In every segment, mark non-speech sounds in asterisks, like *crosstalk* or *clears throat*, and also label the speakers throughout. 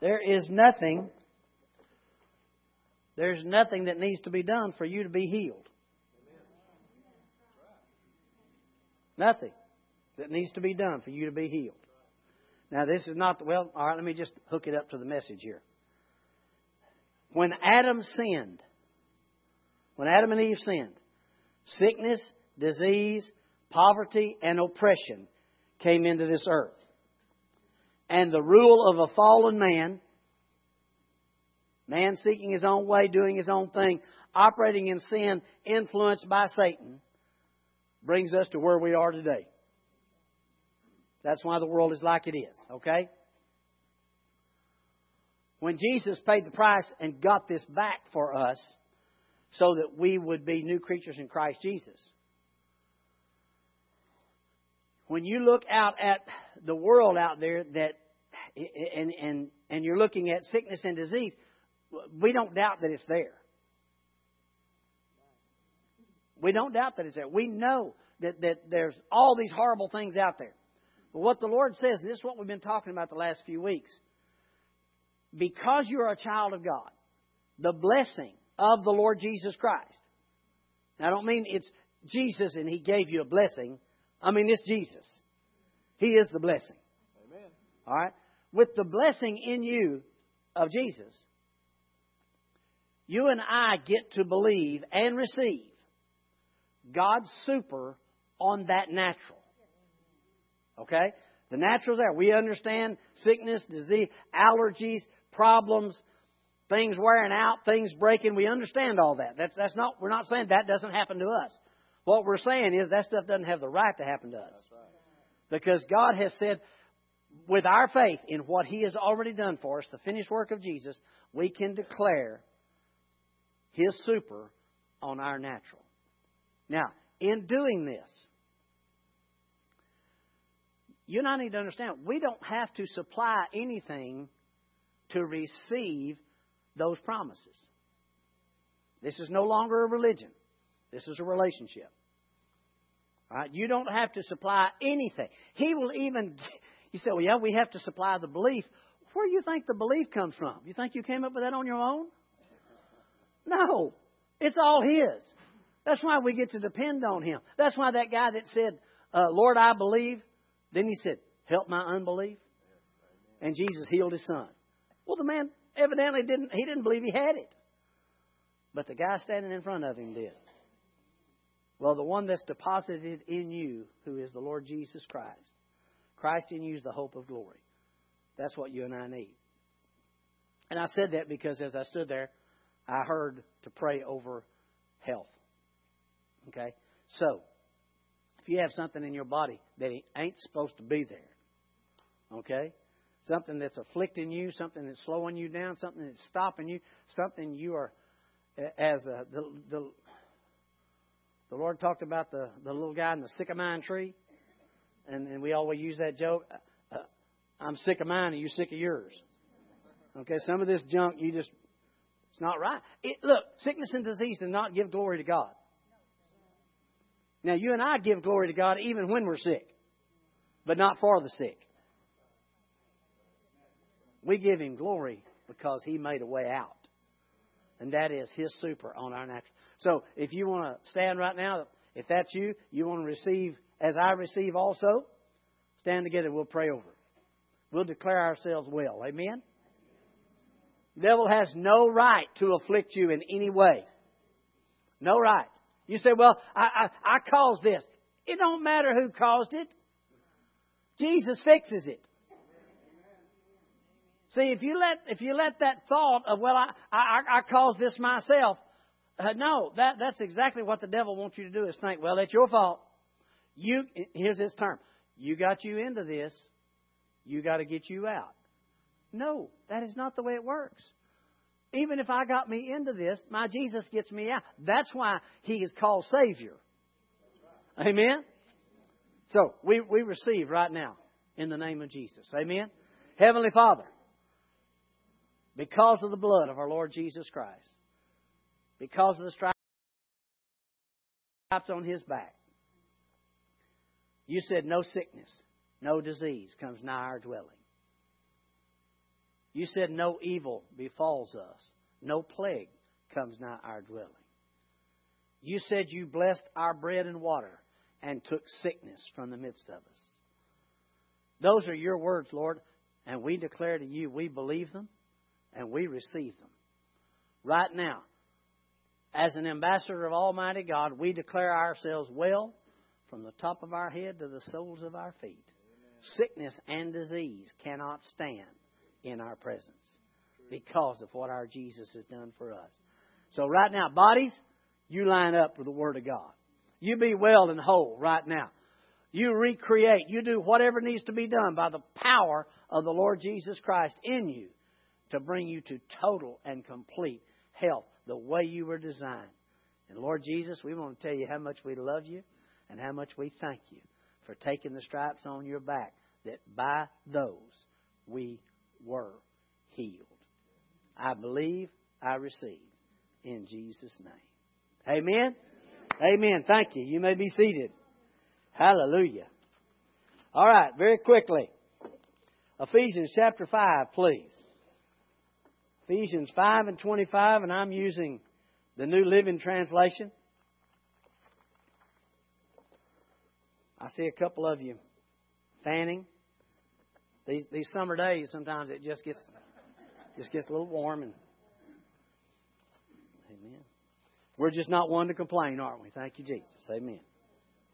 Speaker 1: There is nothing, there's nothing that needs to be done for you to be healed. Nothing that needs to be done for you to be healed. Now, this is not, well, all right, let me just hook it up to the message here. When Adam sinned, when Adam and Eve sinned, sickness, disease, poverty, and oppression came into this earth. And the rule of a fallen man, man seeking his own way, doing his own thing, operating in sin, influenced by Satan, brings us to where we are today. That's why the world is like it is, okay? When Jesus paid the price and got this back for us so that we would be new creatures in Christ Jesus. When you look out at the world out there that and and and you're looking at sickness and disease, we don't doubt that it's there. We don't doubt that it's there. We know that, that there's all these horrible things out there. But what the Lord says, and this is what we've been talking about the last few weeks, because you're a child of God, the blessing of the Lord Jesus Christ. Now, I don't mean it's Jesus and He gave you a blessing. I mean, it's Jesus. He is the blessing. Amen. All right? With the blessing in you of Jesus, you and I get to believe and receive God's super on that natural. Okay? The natural's there. We understand sickness, disease, allergies, problems, things wearing out, things breaking. We understand all that. That's, that's not, we're not saying that doesn't happen to us. What we're saying is that stuff doesn't have the right to happen to us. Because God has said, with our faith in what He has already done for us, the finished work of Jesus, we can declare His super on our natural. Now, in doing this, you and I need to understand we don't have to supply anything to receive those promises. This is no longer a religion. This is a relationship. Right? You don't have to supply anything. He will even, you say, well, yeah, we have to supply the belief. Where do you think the belief comes from? You think you came up with that on your own? No. It's all His. That's why we get to depend on Him. That's why that guy that said, uh, Lord, I believe, then he said, Help my unbelief. And Jesus healed his son. Well, the man evidently didn't, he didn't believe he had it. But the guy standing in front of him did. Well, the one that's deposited in you, who is the Lord Jesus Christ, Christ in you is the hope of glory. That's what you and I need. And I said that because as I stood there, I heard to pray over health. Okay? So, if you have something in your body that ain't supposed to be there, okay? Something that's afflicting you, something that's slowing you down, something that's stopping you, something you are, as a, the, the, the Lord talked about the, the little guy in the sycamine tree, and, and we always use that joke. Uh, I'm sick of mine and you're sick of yours. Okay, some of this junk you just, it's not right. It, look, sickness and disease does not give glory to God. Now, you and I give glory to God even when we're sick, but not for the sick. We give Him glory because He made a way out. And that is His super on our natural. So, if you want to stand right now, if that's you, you want to receive as I receive also, stand together. We'll pray over it. We'll declare ourselves well. Amen? The devil has no right to afflict you in any way. No right. You say, well, I, I, I caused this. It don't matter who caused it. Jesus fixes it. See, if you let if you let that thought of well, I I, I caused this myself, uh, no, that that's exactly what the devil wants you to do is think, well, it's your fault. You here's this term. You got you into this. You got to get you out. No, that is not the way it works. Even if I got me into this, my Jesus gets me out. That's why he is called Savior. Amen? So, we, we receive right now in the name of Jesus. Amen? Heavenly Father, because of the blood of our Lord Jesus Christ, because of the stripes on his back, you said no sickness, no disease comes nigh our dwelling. You said no evil befalls us, no plague comes nigh our dwelling. You said you blessed our bread and water and took sickness from the midst of us. Those are your words, Lord, and we declare to you we believe them and we receive them. Right now, as an ambassador of Almighty God, we declare ourselves well from the top of our head to the soles of our feet. Sickness and disease cannot stand in our presence because of what our Jesus has done for us. So, right now, bodies, you line up with the Word of God. You be well and whole right now. You recreate. You do whatever needs to be done by the power of the Lord Jesus Christ in you to bring you to total and complete health the way you were designed. And Lord Jesus, we want to tell you how much we love you and how much we thank you for taking the stripes on your back, that by those we were healed. I believe, I receive. In Jesus' name. Amen. Amen. Thank you. You may be seated. Hallelujah. All right, very quickly. Ephesians chapter 5, please. Ephesians 5 and 25, and I'm using the New Living Translation. I see a couple of you fanning. These these summer days, sometimes it just gets just gets a little warm and Amen. We're just not one to complain, aren't we? Thank you, Jesus. Amen.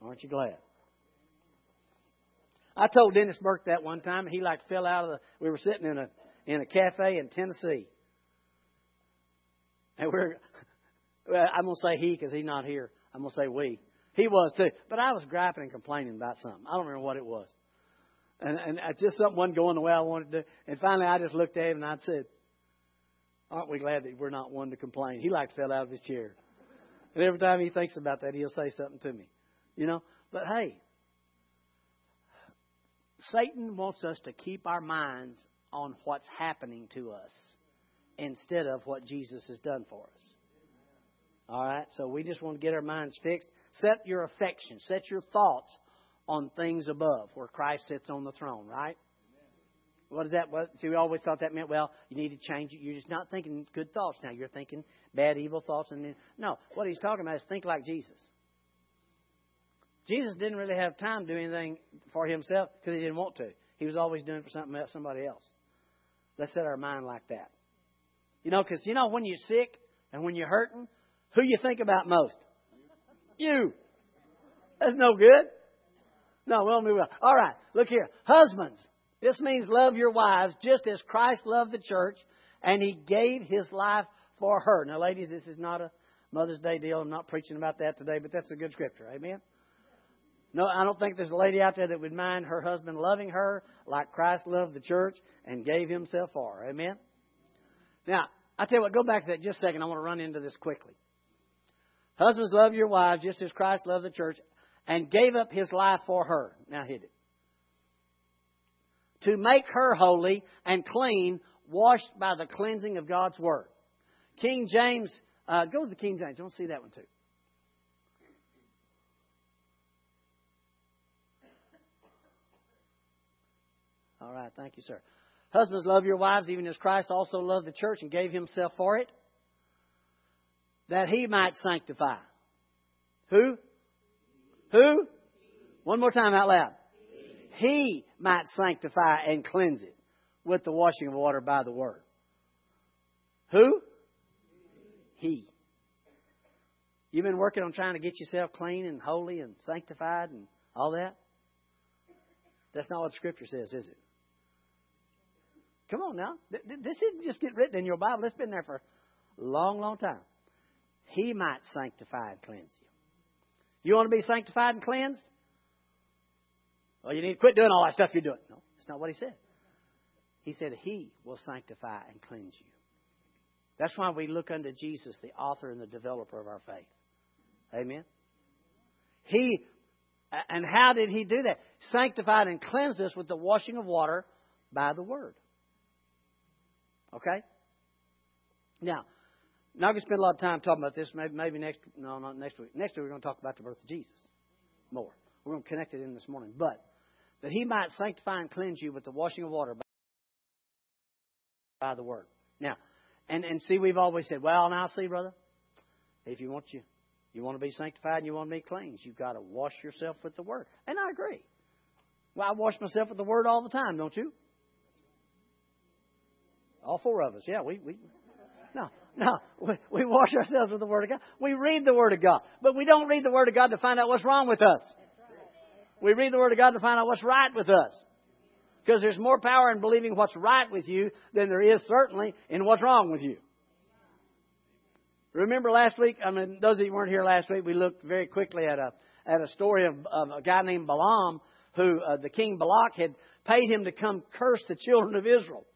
Speaker 1: Aren't you glad? I told Dennis Burke that one time, he like fell out of the. We were sitting in a in a cafe in Tennessee, and we're. I'm gonna say he because he's not here. I'm gonna say we. He was too, but I was griping and complaining about something. I don't remember what it was, and and just something wasn't going the way I wanted to. And finally, I just looked at him and I said, "Aren't we glad that we're not one to complain?" He like fell out of his chair, and every time he thinks about that, he'll say something to me, you know. But hey, Satan wants us to keep our minds on what's happening to us instead of what Jesus has done for us. All right? So we just want to get our minds fixed. Set your affection, set your thoughts on things above where Christ sits on the throne, right? What is that? What, see, we always thought that meant, well, you need to change it. You're just not thinking good thoughts now. You're thinking bad, evil thoughts. And then, no, what he's talking about is think like Jesus. Jesus didn't really have time to do anything for himself because he didn't want to. He was always doing for something else, somebody else. Let's set our mind like that. You know, because you know when you're sick and when you're hurting, who you think about most? You. That's no good. No, we'll move on. All right, look here. Husbands, this means love your wives just as Christ loved the church and he gave his life for her. Now, ladies, this is not a Mother's Day deal. I'm not preaching about that today, but that's a good scripture. Amen. No, I don't think there's a lady out there that would mind her husband loving her like Christ loved the church and gave himself for her. Amen? Now, I tell you what, go back to that just a second. I want to run into this quickly. Husbands, love your wives just as Christ loved the church and gave up his life for her. Now hit it. To make her holy and clean, washed by the cleansing of God's word. King James, uh, go to the King James. I want to see that one too. All right, thank you, sir. Husbands, love your wives even as Christ also loved the church and gave himself for it, that he might sanctify. Who? Who? One more time out loud. He might sanctify and cleanse it with the washing of water by the word. Who? He. You've been working on trying to get yourself clean and holy and sanctified and all that? That's not what Scripture says, is it? Come on now. This didn't just get written in your Bible. It's been there for a long, long time. He might sanctify and cleanse you. You want to be sanctified and cleansed? Well, you need to quit doing all that stuff you're doing. No, that's not what he said. He said he will sanctify and cleanse you. That's why we look unto Jesus, the author and the developer of our faith. Amen. He and how did he do that? Sanctified and cleansed us with the washing of water by the word. Okay? Now, not going to spend a lot of time talking about this. Maybe, maybe next, no, not next week. Next week we're going to talk about the birth of Jesus more. We're going to connect it in this morning. But that He might sanctify and cleanse you with the washing of water by the word. Now, and, and see, we've always said, well, now see, brother, if you want you, you want to be sanctified and you want to be cleansed, you've got to wash yourself with the word. And I agree. Well, I wash myself with the word all the time, don't you? All four of us, yeah. We, we no, no. We, wash ourselves with the Word of God. We read the Word of God, but we don't read the Word of God to find out what's wrong with us. We read the Word of God to find out what's right with us. Because there's more power in believing what's right with you than there is certainly in what's wrong with you. Remember last week, I mean, those of you weren't here last week, we looked very quickly at a, at a story of, of a guy named Balaam who uh, the king Balak had paid him to come curse the children of Israel.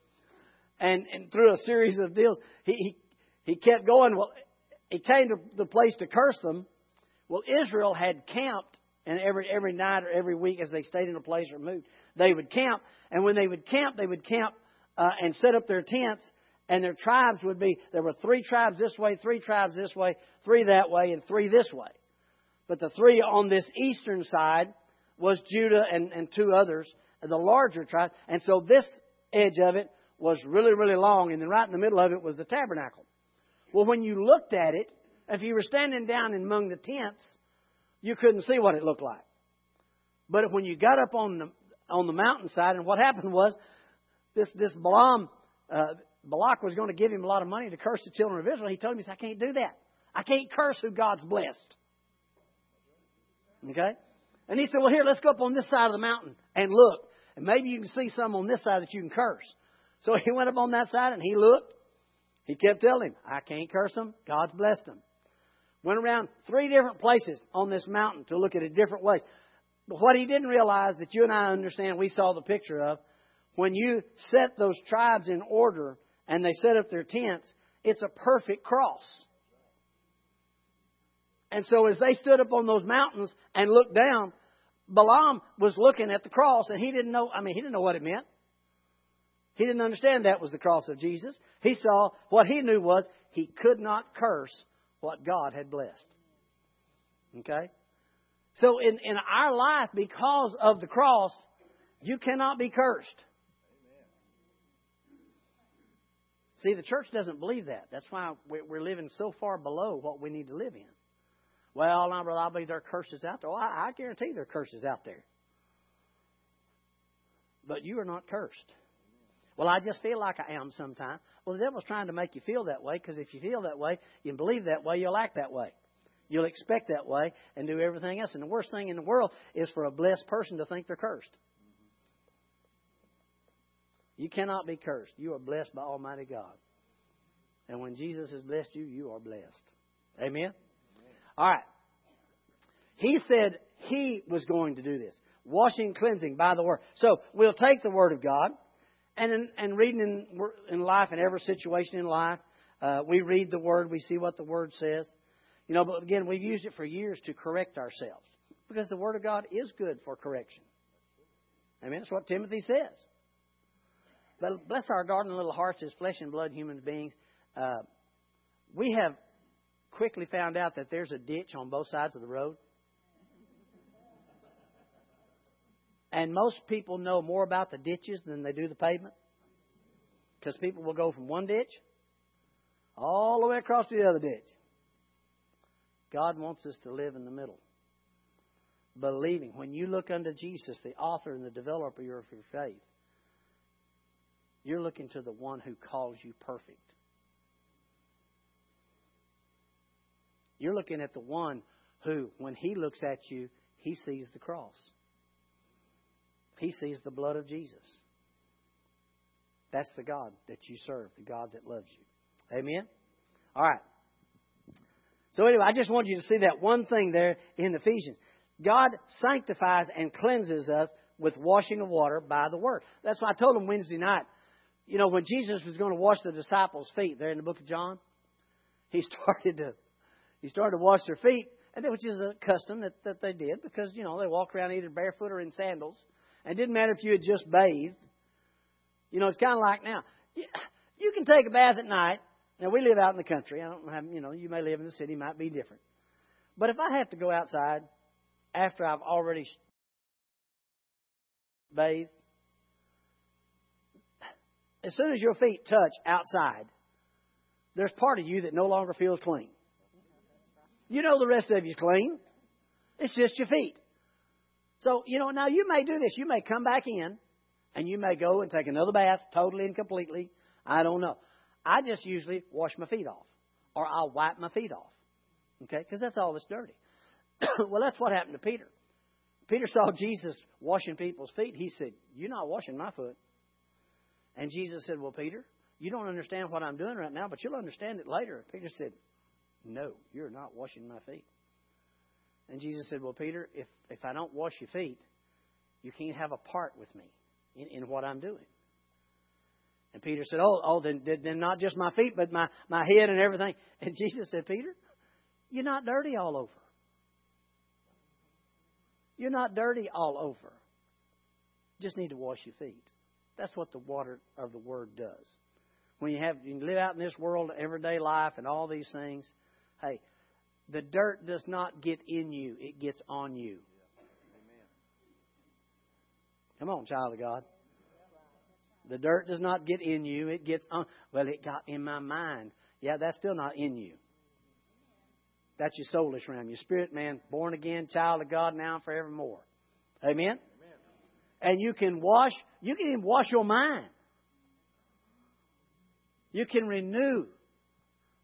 Speaker 1: And, and through a series of deals, he, he, he kept going. Well, he came to the place to curse them. Well, Israel had camped, and every, every night or every week as they stayed in a place or moved, they would camp. And when they would camp, they would camp uh, and set up their tents, and their tribes would be there were three tribes this way, three tribes this way, three that way, and three this way. But the three on this eastern side was Judah and, and two others, the larger tribes. And so this edge of it was really, really long, and then right in the middle of it was the tabernacle. Well, when you looked at it, if you were standing down among the tents, you couldn't see what it looked like. But when you got up on the on the mountainside, and what happened was this this Balaam uh, Balak was going to give him a lot of money to curse the children of Israel. He told him, he said, I can't do that. I can't curse who God's blessed. Okay? And he said, Well, here, let's go up on this side of the mountain and look. And maybe you can see some on this side that you can curse. So *laughs* he went up on that side and he looked. He kept telling him, I can't curse them. God's blessed them. Went around three different places on this mountain to look at it different ways. But what he didn't realize that you and I understand, we saw the picture of, when you set those tribes in order and they set up their tents, it's a perfect cross. And so as they stood up on those mountains and looked down, Balaam was looking at the cross and he didn't know, I mean, he didn't know what it meant. He didn't understand that was the cross of Jesus. He saw what he knew was he could not curse what God had blessed. Okay? So in, in our life, because of the cross, you cannot be cursed. See, the church doesn't believe that. That's why we're living so far below what we need to live in. Well, I believe there are curses out there. Well, I, I guarantee there are curses out there. But you are not cursed. Well, I just feel like I am sometimes. Well, the devil's trying to make you feel that way because if you feel that way, you believe that way, you'll act that way. You'll expect that way and do everything else. And the worst thing in the world is for a blessed person to think they're cursed. You cannot be cursed. You are blessed by Almighty God. And when Jesus has blessed you, you are blessed. Amen? Amen. All right. He said he was going to do this washing, cleansing by the Word. So we'll take the Word of God and in, and reading in, in life, in every situation in life, uh, we read the Word, we see what the Word says. You know, but again, we've used it for years to correct ourselves because the Word of God is good for correction. Amen. That's what Timothy says. But bless our garden little hearts as flesh and blood human beings. Uh, we have quickly found out that there's a ditch on both sides of the road. And most people know more about the ditches than they do the pavement. Because people will go from one ditch all the way across to the other ditch. God wants us to live in the middle. Believing. When you look unto Jesus, the author and the developer of your faith, you're looking to the one who calls you perfect. You're looking at the one who, when he looks at you, he sees the cross. He sees the blood of Jesus. That's the God that you serve, the God that loves you. Amen? All right. So, anyway, I just want you to see that one thing there in Ephesians. God sanctifies and cleanses us with washing of water by the Word. That's why I told them Wednesday night. You know, when Jesus was going to wash the disciples' feet there in the book of John, he *laughs* started to he started to wash their feet, and which is a custom that, that they did because you know they walk around either barefoot or in sandals. And it didn't matter if you had just bathed. You know, it's kind of like now. You can take a bath at night. Now, we live out in the country. I don't have, you know, you may live in the city, might be different. But if I have to go outside after I've already bathed, as soon as your feet touch outside, there's part of you that no longer feels clean. You know the rest of you's clean. It's just your feet. So, you know, now you may do this. You may come back in and you may go and take another bath totally and completely. I don't know. I just usually wash my feet off or I'll wipe my feet off. Okay? Because that's all that's dirty. *coughs* well, that's what happened to Peter. Peter saw Jesus washing people's feet. He said, You're not washing my foot. And Jesus said, Well, Peter, you don't understand what I'm doing right now, but you'll understand it later. Peter said, No, you're not washing my feet. And Jesus said, Well, Peter, if, if I don't wash your feet, you can't have a part with me in, in what I'm doing. And Peter said, Oh, oh then, then not just my feet, but my, my head and everything. *laughs* And Jesus said, Peter, you're not dirty all over. You're not dirty all over. Just need to wash your feet. That's what the water of the Word does. When you have you live out in this world, everyday life, and all these things, hey, the dirt does not get in you, it gets on you. Come on, child of God. The dirt does not get in you, it gets on. Well, it got in my mind. Yeah, that's still not in you. That's your soulish realm, your spirit man, born again, child of God now and forevermore. Amen? Amen? And you can wash, you can even wash your mind. You can renew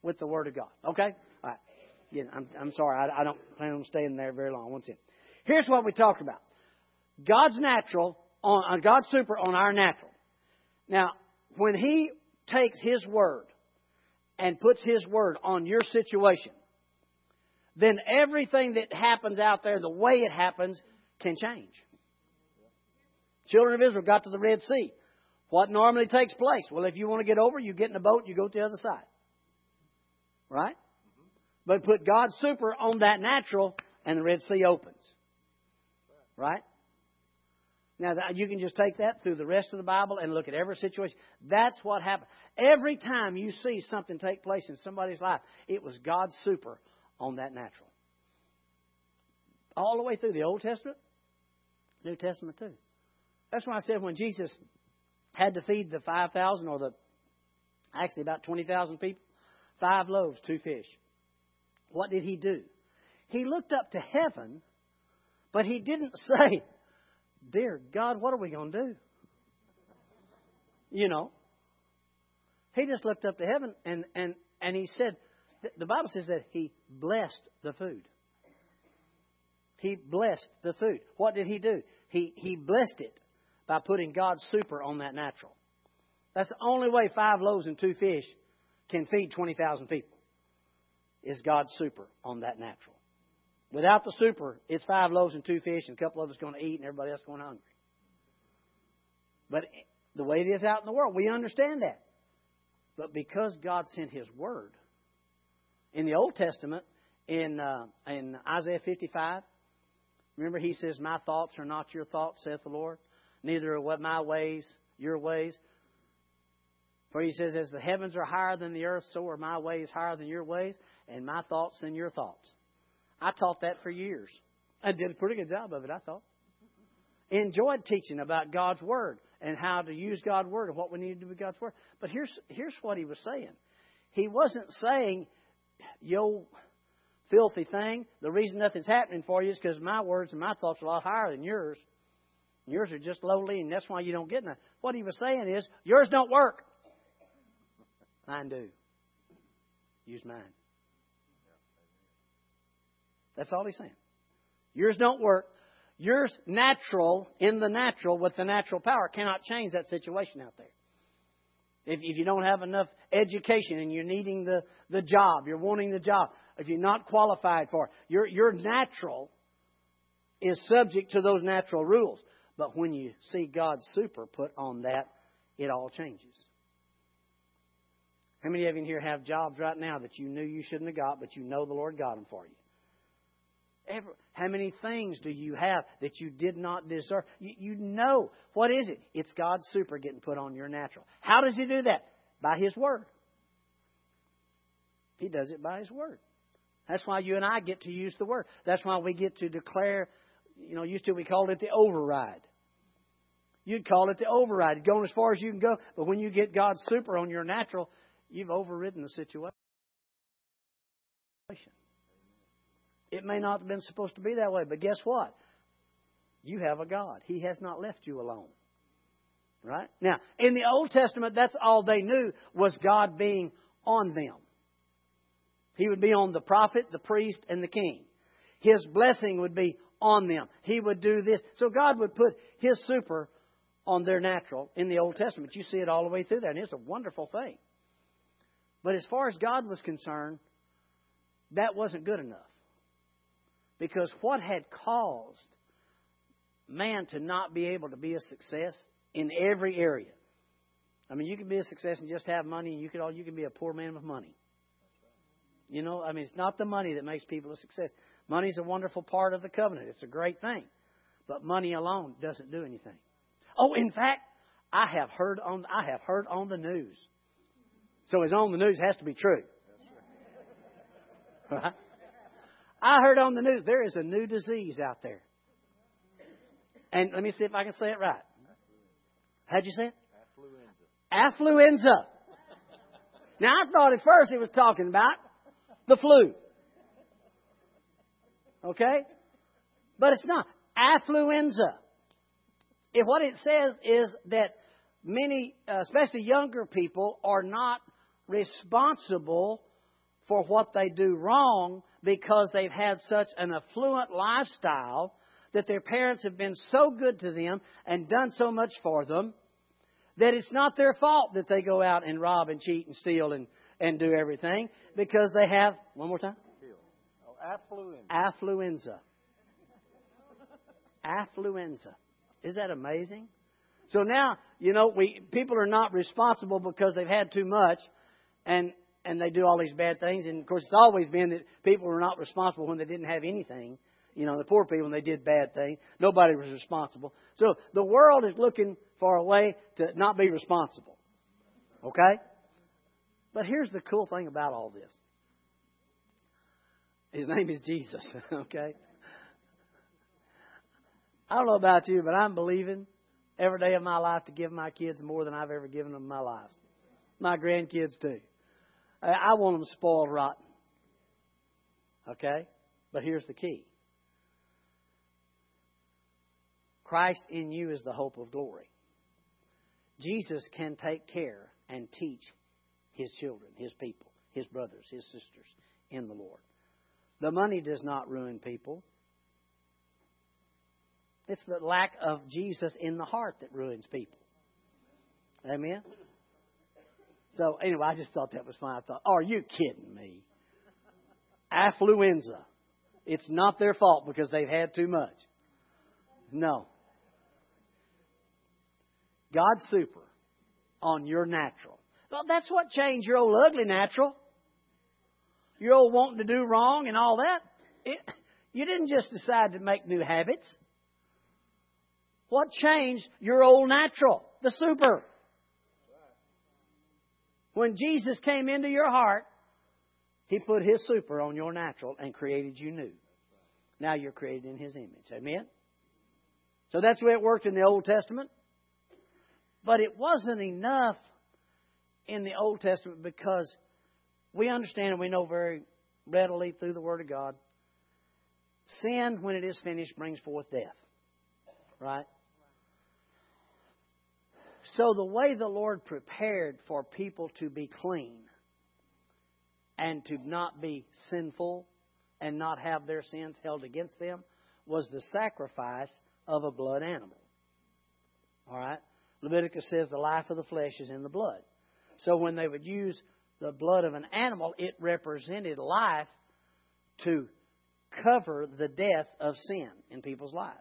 Speaker 1: with the Word of God. Okay? I'm, I'm sorry, I, I don't plan on staying there very long. Once in. Here's what we talked about God's natural, on, on God's super on our natural. Now, when He takes His Word and puts His Word on your situation, then everything that happens out there, the way it happens, can change. Children of Israel got to the Red Sea. What normally takes place? Well, if you want to get over, you get in a boat, you go to the other side. Right? But put God's super on that natural, and the Red Sea opens. Right? Now, you can just take that through the rest of the Bible and look at every situation. That's what happened. Every time you see something take place in somebody's life, it was God's super on that natural. All the way through the Old Testament, New Testament too. That's why I said when Jesus had to feed the 5,000 or the actually about 20,000 people, five loaves, two fish. What did he do? He looked up to heaven, but he didn't *laughs* say, Dear God, what are we going to do? You know. He just looked up to heaven and, and, and he said, the Bible says that he blessed the food. He blessed the food. What did he do? He, he blessed it by putting God's super on that natural. That's the only way five loaves and two fish can feed 20,000 people is God's super on that natural. Without the super, it's five loaves and two fish, and a couple of us going to eat, and everybody else going hungry. But the way it is out in the world, we understand that. But because God sent His Word, in the Old Testament, in uh, in Isaiah 55, remember He says, "My thoughts are not your thoughts," saith the Lord. Neither are what my ways your ways. For he says, As the heavens are higher than the earth, so are my ways higher than your ways, and my thoughts than your thoughts. I taught that for years. I did a pretty good job of it, I thought. Enjoyed teaching about God's Word and how to use God's Word and what we need to do with God's Word. But here's, here's what he was saying. He wasn't saying, yo, filthy thing, the reason nothing's happening for you is because my words and my thoughts are a lot higher than yours. Yours are just lowly, and that's why you don't get nothing. What he was saying is, yours don't work. Mine do. Use mine. That's all he's saying. Yours don't work. Yours natural, in the natural, with the natural power, cannot change that situation out there. If, if you don't have enough education and you're needing the, the job, you're wanting the job, if you're not qualified for it, your, your natural is subject to those natural rules. But when you see God's super put on that, it all changes. How many of you here have jobs right now that you knew you shouldn't have got, but you know the Lord got them for you? How many things do you have that you did not deserve? You, you know. What is it? It's God's super getting put on your natural. How does He do that? By His Word. He does it by His Word. That's why you and I get to use the Word. That's why we get to declare, you know, used to we called it the override. You'd call it the override. Going as far as you can go, but when you get God's super on your natural, you've overridden the situation. It may not have been supposed to be that way, but guess what? You have a God. He has not left you alone. Right? Now, in the Old Testament, that's all they knew was God being on them. He would be on the prophet, the priest, and the king. His blessing would be on them. He would do this. So God would put His super on their natural in the Old Testament. You see it all the way through there, and it's a wonderful thing. But as far as God was concerned, that wasn't good enough. Because what had caused man to not be able to be a success in every area? I mean, you can be a success and just have money, and you can all you can be a poor man with money. You know, I mean, it's not the money that makes people a success. Money is a wonderful part of the covenant. It's a great thing. But money alone doesn't do anything. Oh, in fact, I have heard on I have heard on the news. So it's on the news has to be true. Right? I heard on the news there is a new disease out there. And let me see if I can say it right. How'd you say it? Affluenza. Affluenza. Now I thought at first he was talking about the flu. Okay? But it's not. Affluenza. If what it says is that many, uh, especially younger people, are not responsible for what they do wrong because they've had such an affluent lifestyle that their parents have been so good to them and done so much for them that it's not their fault that they go out and rob and cheat and steal and, and do everything because they have, one more time?
Speaker 2: Oh, affluenza.
Speaker 1: Affluenza. Affluenza. Is that amazing? So now, you know, we people are not responsible because they've had too much and and they do all these bad things and of course it's always been that people were not responsible when they didn't have anything. You know, the poor people and they did bad things, nobody was responsible. So the world is looking for a way to not be responsible. Okay? But here's the cool thing about all this. His name is Jesus, *laughs* okay? I don't know about you, but I'm believing every day of my life to give my kids more than I've ever given them in my life. My grandkids, too. I want them spoiled rotten. Okay? But here's the key Christ in you is the hope of glory. Jesus can take care and teach his children, his people, his brothers, his sisters in the Lord. The money does not ruin people. It's the lack of Jesus in the heart that ruins people. Amen? So, anyway, I just thought that was fun. I thought, are you kidding me? Affluenza. It's not their fault because they've had too much. No. God's super on your natural. Well, that's what changed your old ugly natural you're all wanting to do wrong and all that. It, you didn't just decide to make new habits. What changed your old natural? The super. When Jesus came into your heart, He put His super on your natural and created you new. Now you're created in His image. Amen? So that's the way it worked in the Old Testament. But it wasn't enough in the Old Testament because we understand and we know very readily through the Word of God sin, when it is finished, brings forth death. Right? So, the way the Lord prepared for people to be clean and to not be sinful and not have their sins held against them was the sacrifice of a blood animal. All right? Leviticus says the life of the flesh is in the blood. So, when they would use the blood of an animal, it represented life to cover the death of sin in people's lives.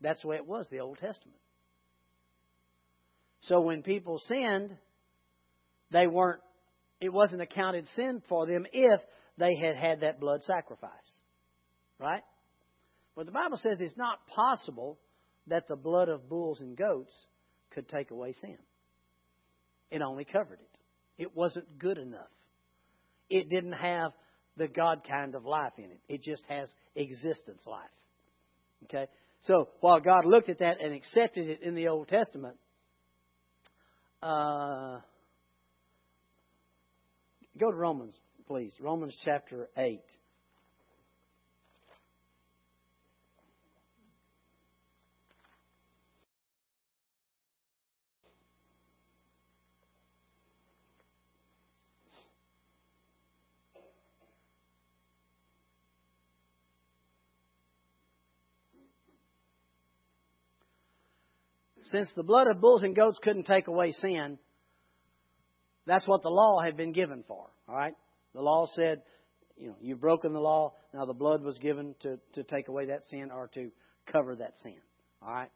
Speaker 1: That's the way it was the Old Testament. So when people sinned, they weren't it wasn't accounted sin for them if they had had that blood sacrifice. Right? But the Bible says it's not possible that the blood of bulls and goats could take away sin. It only covered it. It wasn't good enough. It didn't have the God kind of life in it. It just has existence life. Okay? So while God looked at that and accepted it in the Old Testament, uh, go to Romans, please. Romans chapter 8. Since the blood of bulls and goats couldn't take away sin, that's what the law had been given for. All right? The law said, you know, you've broken the law. Now the blood was given to, to take away that sin or to cover that sin. All right?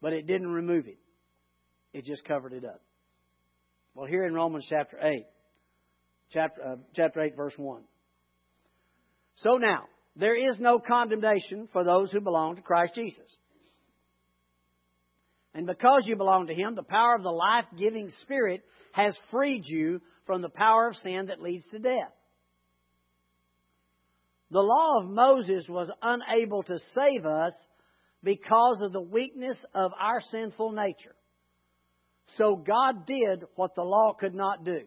Speaker 1: But it didn't remove it. It just covered it up. Well, here in Romans chapter 8, chapter, uh, chapter 8, verse 1. So now, there is no condemnation for those who belong to Christ Jesus. And because you belong to Him, the power of the life giving Spirit has freed you from the power of sin that leads to death. The law of Moses was unable to save us because of the weakness of our sinful nature. So God did what the law could not do.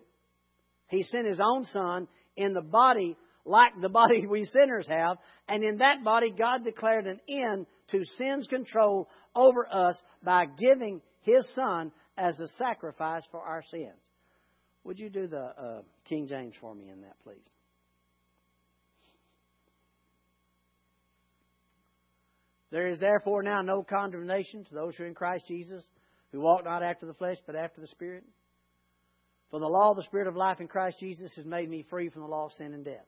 Speaker 1: He sent His own Son in the body like the body we sinners have, and in that body God declared an end to sin's control over us by giving His Son as a sacrifice for our sins. Would you do the uh, King James for me in that, please? There is therefore now no condemnation to those who are in Christ Jesus, who walk not after the flesh, but after the Spirit. For the law of the Spirit of life in Christ Jesus has made me free from the law of sin and death.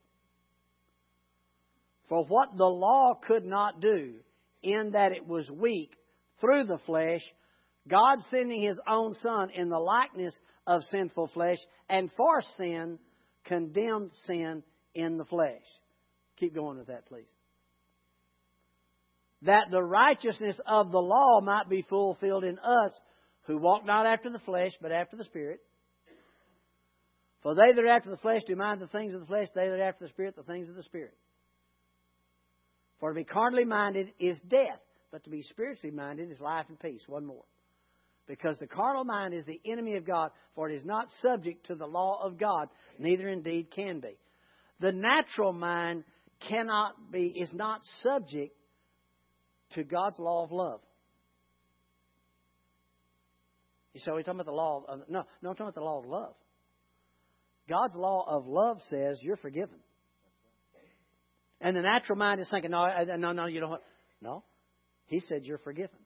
Speaker 1: For what the law could not do, in that it was weak through the flesh, God sending His own Son in the likeness of sinful flesh, and for sin, condemned sin in the flesh. Keep going with that, please. That the righteousness of the law might be fulfilled in us who walk not after the flesh, but after the Spirit. For they that are after the flesh do mind the things of the flesh, they that are after the Spirit, the things of the Spirit. For to be carnally minded is death, but to be spiritually minded is life and peace. One more. Because the carnal mind is the enemy of God, for it is not subject to the law of God, neither indeed can be. The natural mind cannot be, is not subject to God's law of love. Say, we're talking about the law of, no, no, I'm talking about the law of love. God's law of love says you're forgiven. And the natural mind is thinking, no, no, no, you don't. No. He said, you're forgiven.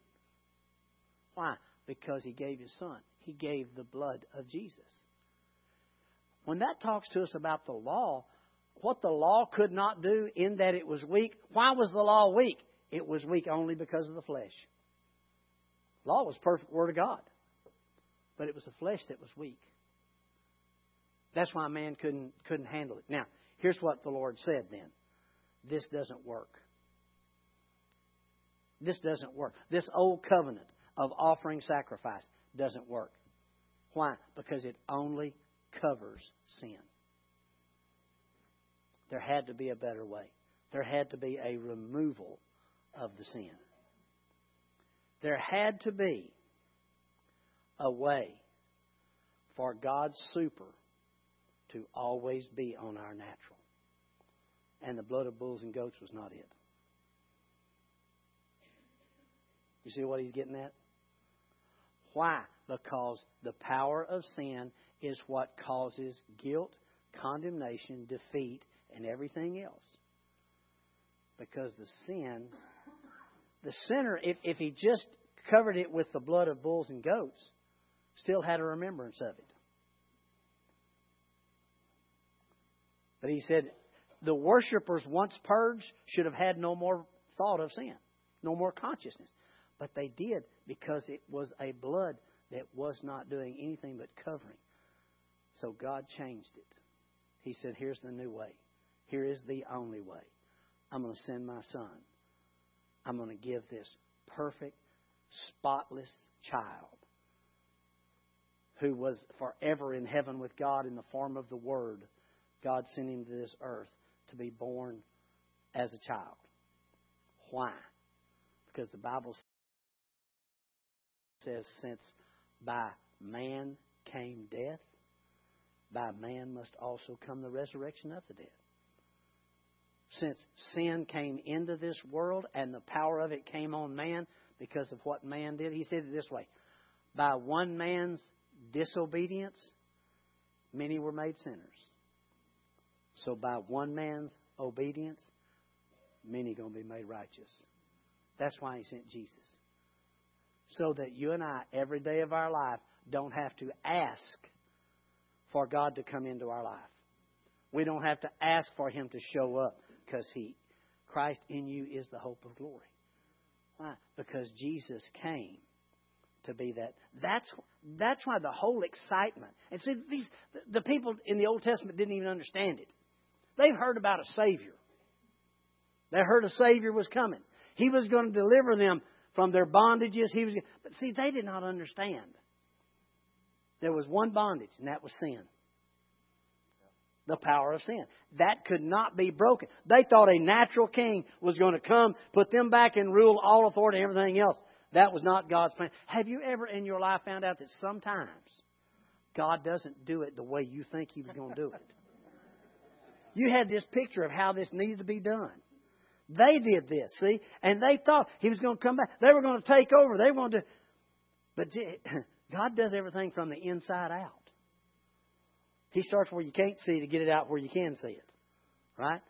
Speaker 1: Why? Because he gave his son. He gave the blood of Jesus. When that talks to us about the law, what the law could not do in that it was weak, why was the law weak? It was weak only because of the flesh. Law was perfect word of God. But it was the flesh that was weak. That's why man couldn't couldn't handle it. Now, here's what the Lord said then this doesn't work. This doesn't work. This old covenant of offering sacrifice doesn't work. Why? Because it only covers sin. There had to be a better way. There had to be a removal of the sin. There had to be a way for God's super to always be on our natural and the blood of bulls and goats was not it. You see what he's getting at? Why? Because the power of sin is what causes guilt, condemnation, defeat, and everything else. Because the sin, the sinner, if, if he just covered it with the blood of bulls and goats, still had a remembrance of it. But he said, the worshippers, once purged, should have had no more thought of sin, no more consciousness. But they did because it was a blood that was not doing anything but covering. So God changed it. He said, Here's the new way. Here is the only way. I'm going to send my son. I'm going to give this perfect, spotless child who was forever in heaven with God in the form of the Word. God sent him to this earth to be born as a child. Why? Because the Bible says, since by man came death, by man must also come the resurrection of the dead. Since sin came into this world and the power of it came on man because of what man did, he said it this way By one man's disobedience, many were made sinners. So by one man's obedience, many are going to be made righteous. That's why he sent Jesus. So that you and I, every day of our life, don't have to ask for God to come into our life. We don't have to ask for Him to show up because He, Christ in you is the hope of glory. Why? Because Jesus came to be that. That's that's why the whole excitement. And see, these the people in the Old Testament didn't even understand it. They've heard about a Savior. They heard a Savior was coming. He was going to deliver them from their bondages. He was, but see, they did not understand. There was one bondage, and that was sin. The power of sin. That could not be broken. They thought a natural king was going to come, put them back and rule all authority and everything else. That was not God's plan. Have you ever in your life found out that sometimes God doesn't do it the way you think He was going to do it? You had this picture of how this needed to be done. They did this, see? And they thought He was going to come back. They were going to take over. They wanted to. But *clears throat* God does everything from the inside out. He starts where you can't see to get it out where you can see it. Right?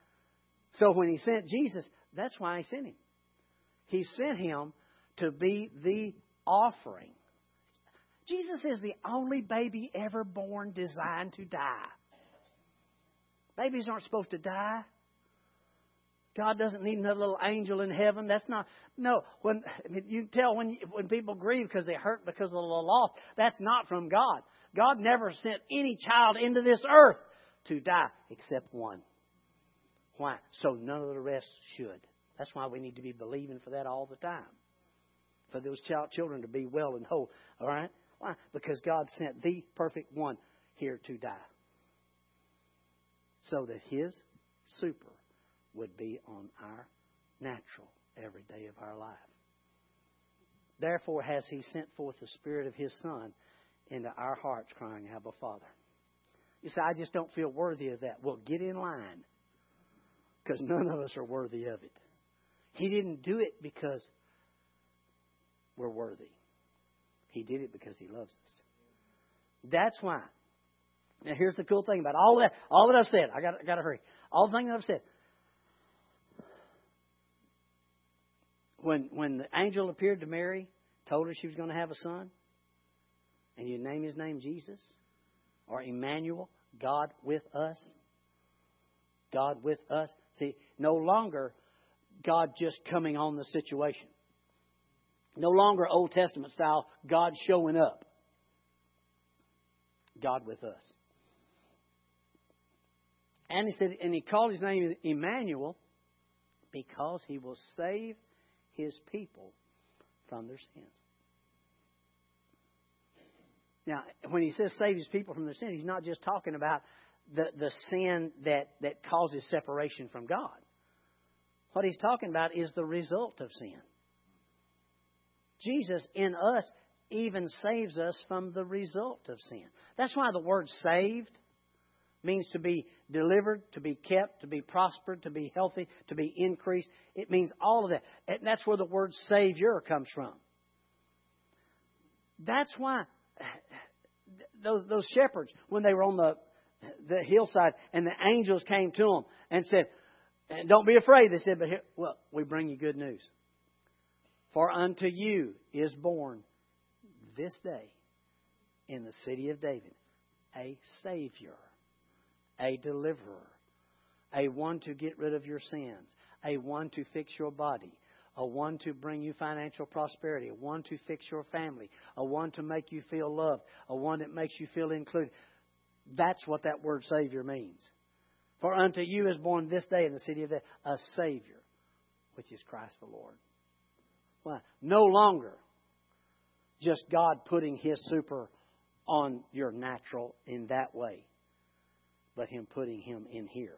Speaker 1: So when He sent Jesus, that's why He sent Him. He sent Him to be the offering. Jesus is the only baby ever born designed to die. Babies aren't supposed to die. God doesn't need another little angel in heaven. That's not no. When you tell when when people grieve because they hurt because of the loss, that's not from God. God never sent any child into this earth to die except one. Why? So none of the rest should. That's why we need to be believing for that all the time. For those child children to be well and whole. All right? Why? Because God sent the perfect one here to die. So that his super would be on our natural every day of our life. Therefore has he sent forth the Spirit of his Son into our hearts, crying, Abba, Father. You say, I just don't feel worthy of that. Well, get in line because none of us are worthy of it. He didn't do it because we're worthy. He did it because he loves us. That's why. Now here's the cool thing about all that all that I've said. I got I got to hurry. All the things I've said. when when the angel appeared to Mary, told her she was going to have a son, and you name his name Jesus or Emmanuel, God with us. God with us. See, no longer God just coming on the situation. No longer Old Testament style, God showing up. God with us. And he said, and he called his name Emmanuel because he will save his people from their sins. Now, when he says save his people from their sins, he's not just talking about the, the sin that, that causes separation from God. What he's talking about is the result of sin. Jesus in us even saves us from the result of sin. That's why the word saved means to be delivered, to be kept, to be prospered, to be healthy, to be increased. It means all of that. And that's where the word Savior comes from. That's why *sighs* those, those shepherds, when they were on the, the hillside and the angels came to them and said, and don't be afraid, they said, but here, well, we bring you good news. For unto you is born this day in the city of David a Savior a deliverer, a one to get rid of your sins, a one to fix your body, a one to bring you financial prosperity, a one to fix your family, a one to make you feel loved, a one that makes you feel included. That's what that word Savior means. For unto you is born this day in the city of a Savior, which is Christ the Lord. Why? No longer just God putting His super on your natural in that way but Him putting Him in here.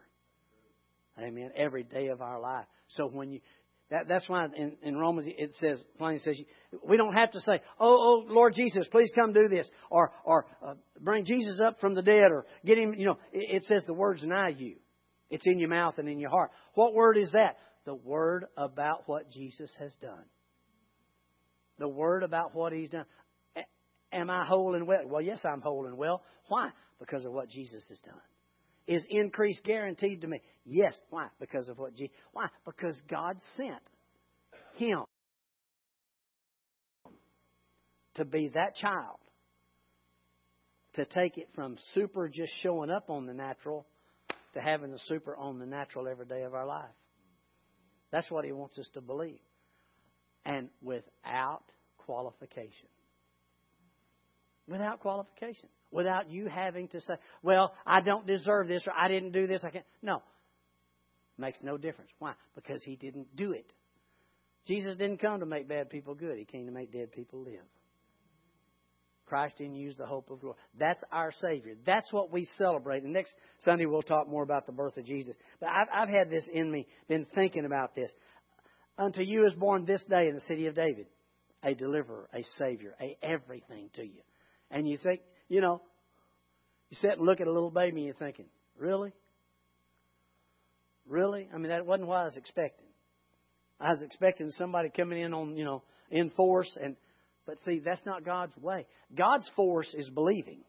Speaker 1: Amen. Every day of our life. So when you, That, that's why in, in Romans it says plainly says we don't have to say, "Oh, oh, Lord Jesus, please come do this," or or uh, bring Jesus up from the dead, or get him. You know, it, it says the words nigh you. It's in your mouth and in your heart. What word is that? The word about what Jesus has done. The word about what He's done. Am I whole and well? Well, yes, I'm whole and well. Why? Because of what Jesus has done. Is increase guaranteed to me? Yes. Why? Because of what Jesus. Why? Because God sent Him to be that child, to take it from super just showing up on the natural to having the super on the natural every day of our life. That's what He wants us to believe. And without qualification. Without qualification. Without you having to say, well, I don't deserve this or I didn't do this. I can't. No. Makes no difference. Why? Because he didn't do it. Jesus didn't come to make bad people good. He came to make dead people live. Christ you is the hope of glory. That's our Savior. That's what we celebrate. And next Sunday we'll talk more about the birth of Jesus. But I've, I've had this in me, been thinking about this. Unto you is born this day in the city of David a deliverer, a Savior, a everything to you. And you think, you know, you sit and look at a little baby and you're thinking, really? Really? I mean, that wasn't what I was expecting. I was expecting somebody coming in on, you know, in force and but see, that's not God's way. God's force is believing.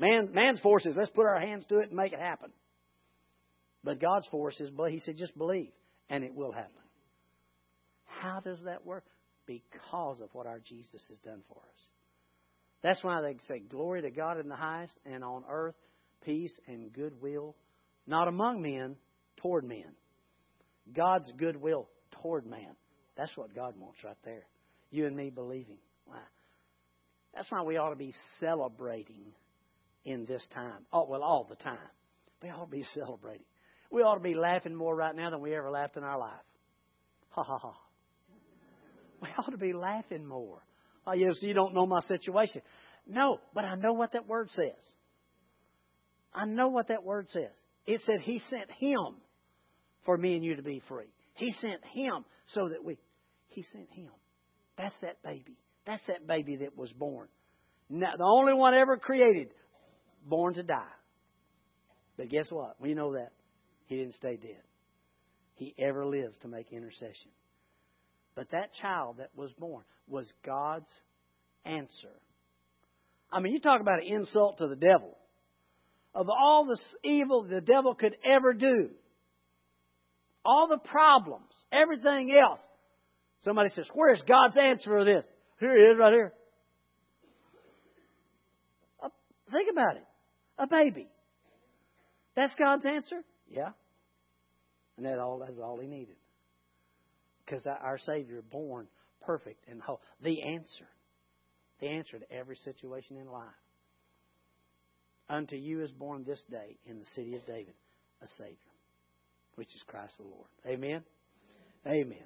Speaker 1: Man, man's force is let's put our hands to it and make it happen. But God's force is but He said just believe and it will happen. How does that work? Because of what our Jesus has done for us. That's why they say, Glory to God in the highest, and on earth, peace and goodwill, not among men, toward men. God's goodwill toward man. That's what God wants right there. You and me believing. Why? That's why we ought to be celebrating in this time. Oh, well, all the time. We ought to be celebrating. We ought to be laughing more right now than we ever laughed in our life. Ha ha ha. We ought to be laughing more. Oh, yes, you don't know my situation. No, but I know what that word says. I know what that word says. It said He sent Him for me and you to be free. He sent Him so that we. He sent Him. That's that baby. That's that baby that was born. Now, the only one ever created, born to die. But guess what? We know that. He didn't stay dead. He ever lives to make intercession. But that child that was born was God's answer. I mean, you talk about an insult to the devil. Of all the evil the devil could ever do, all the problems, everything else, somebody says, Where's God's answer for this? Here he is, right here. Uh, think about it. A baby. That's God's answer? Yeah. And that all that's all he needed because our Savior born perfect and whole. The answer. The answer to every situation in life. Unto you is born this day in the city of David a Savior, which is Christ the Lord. Amen? Amen.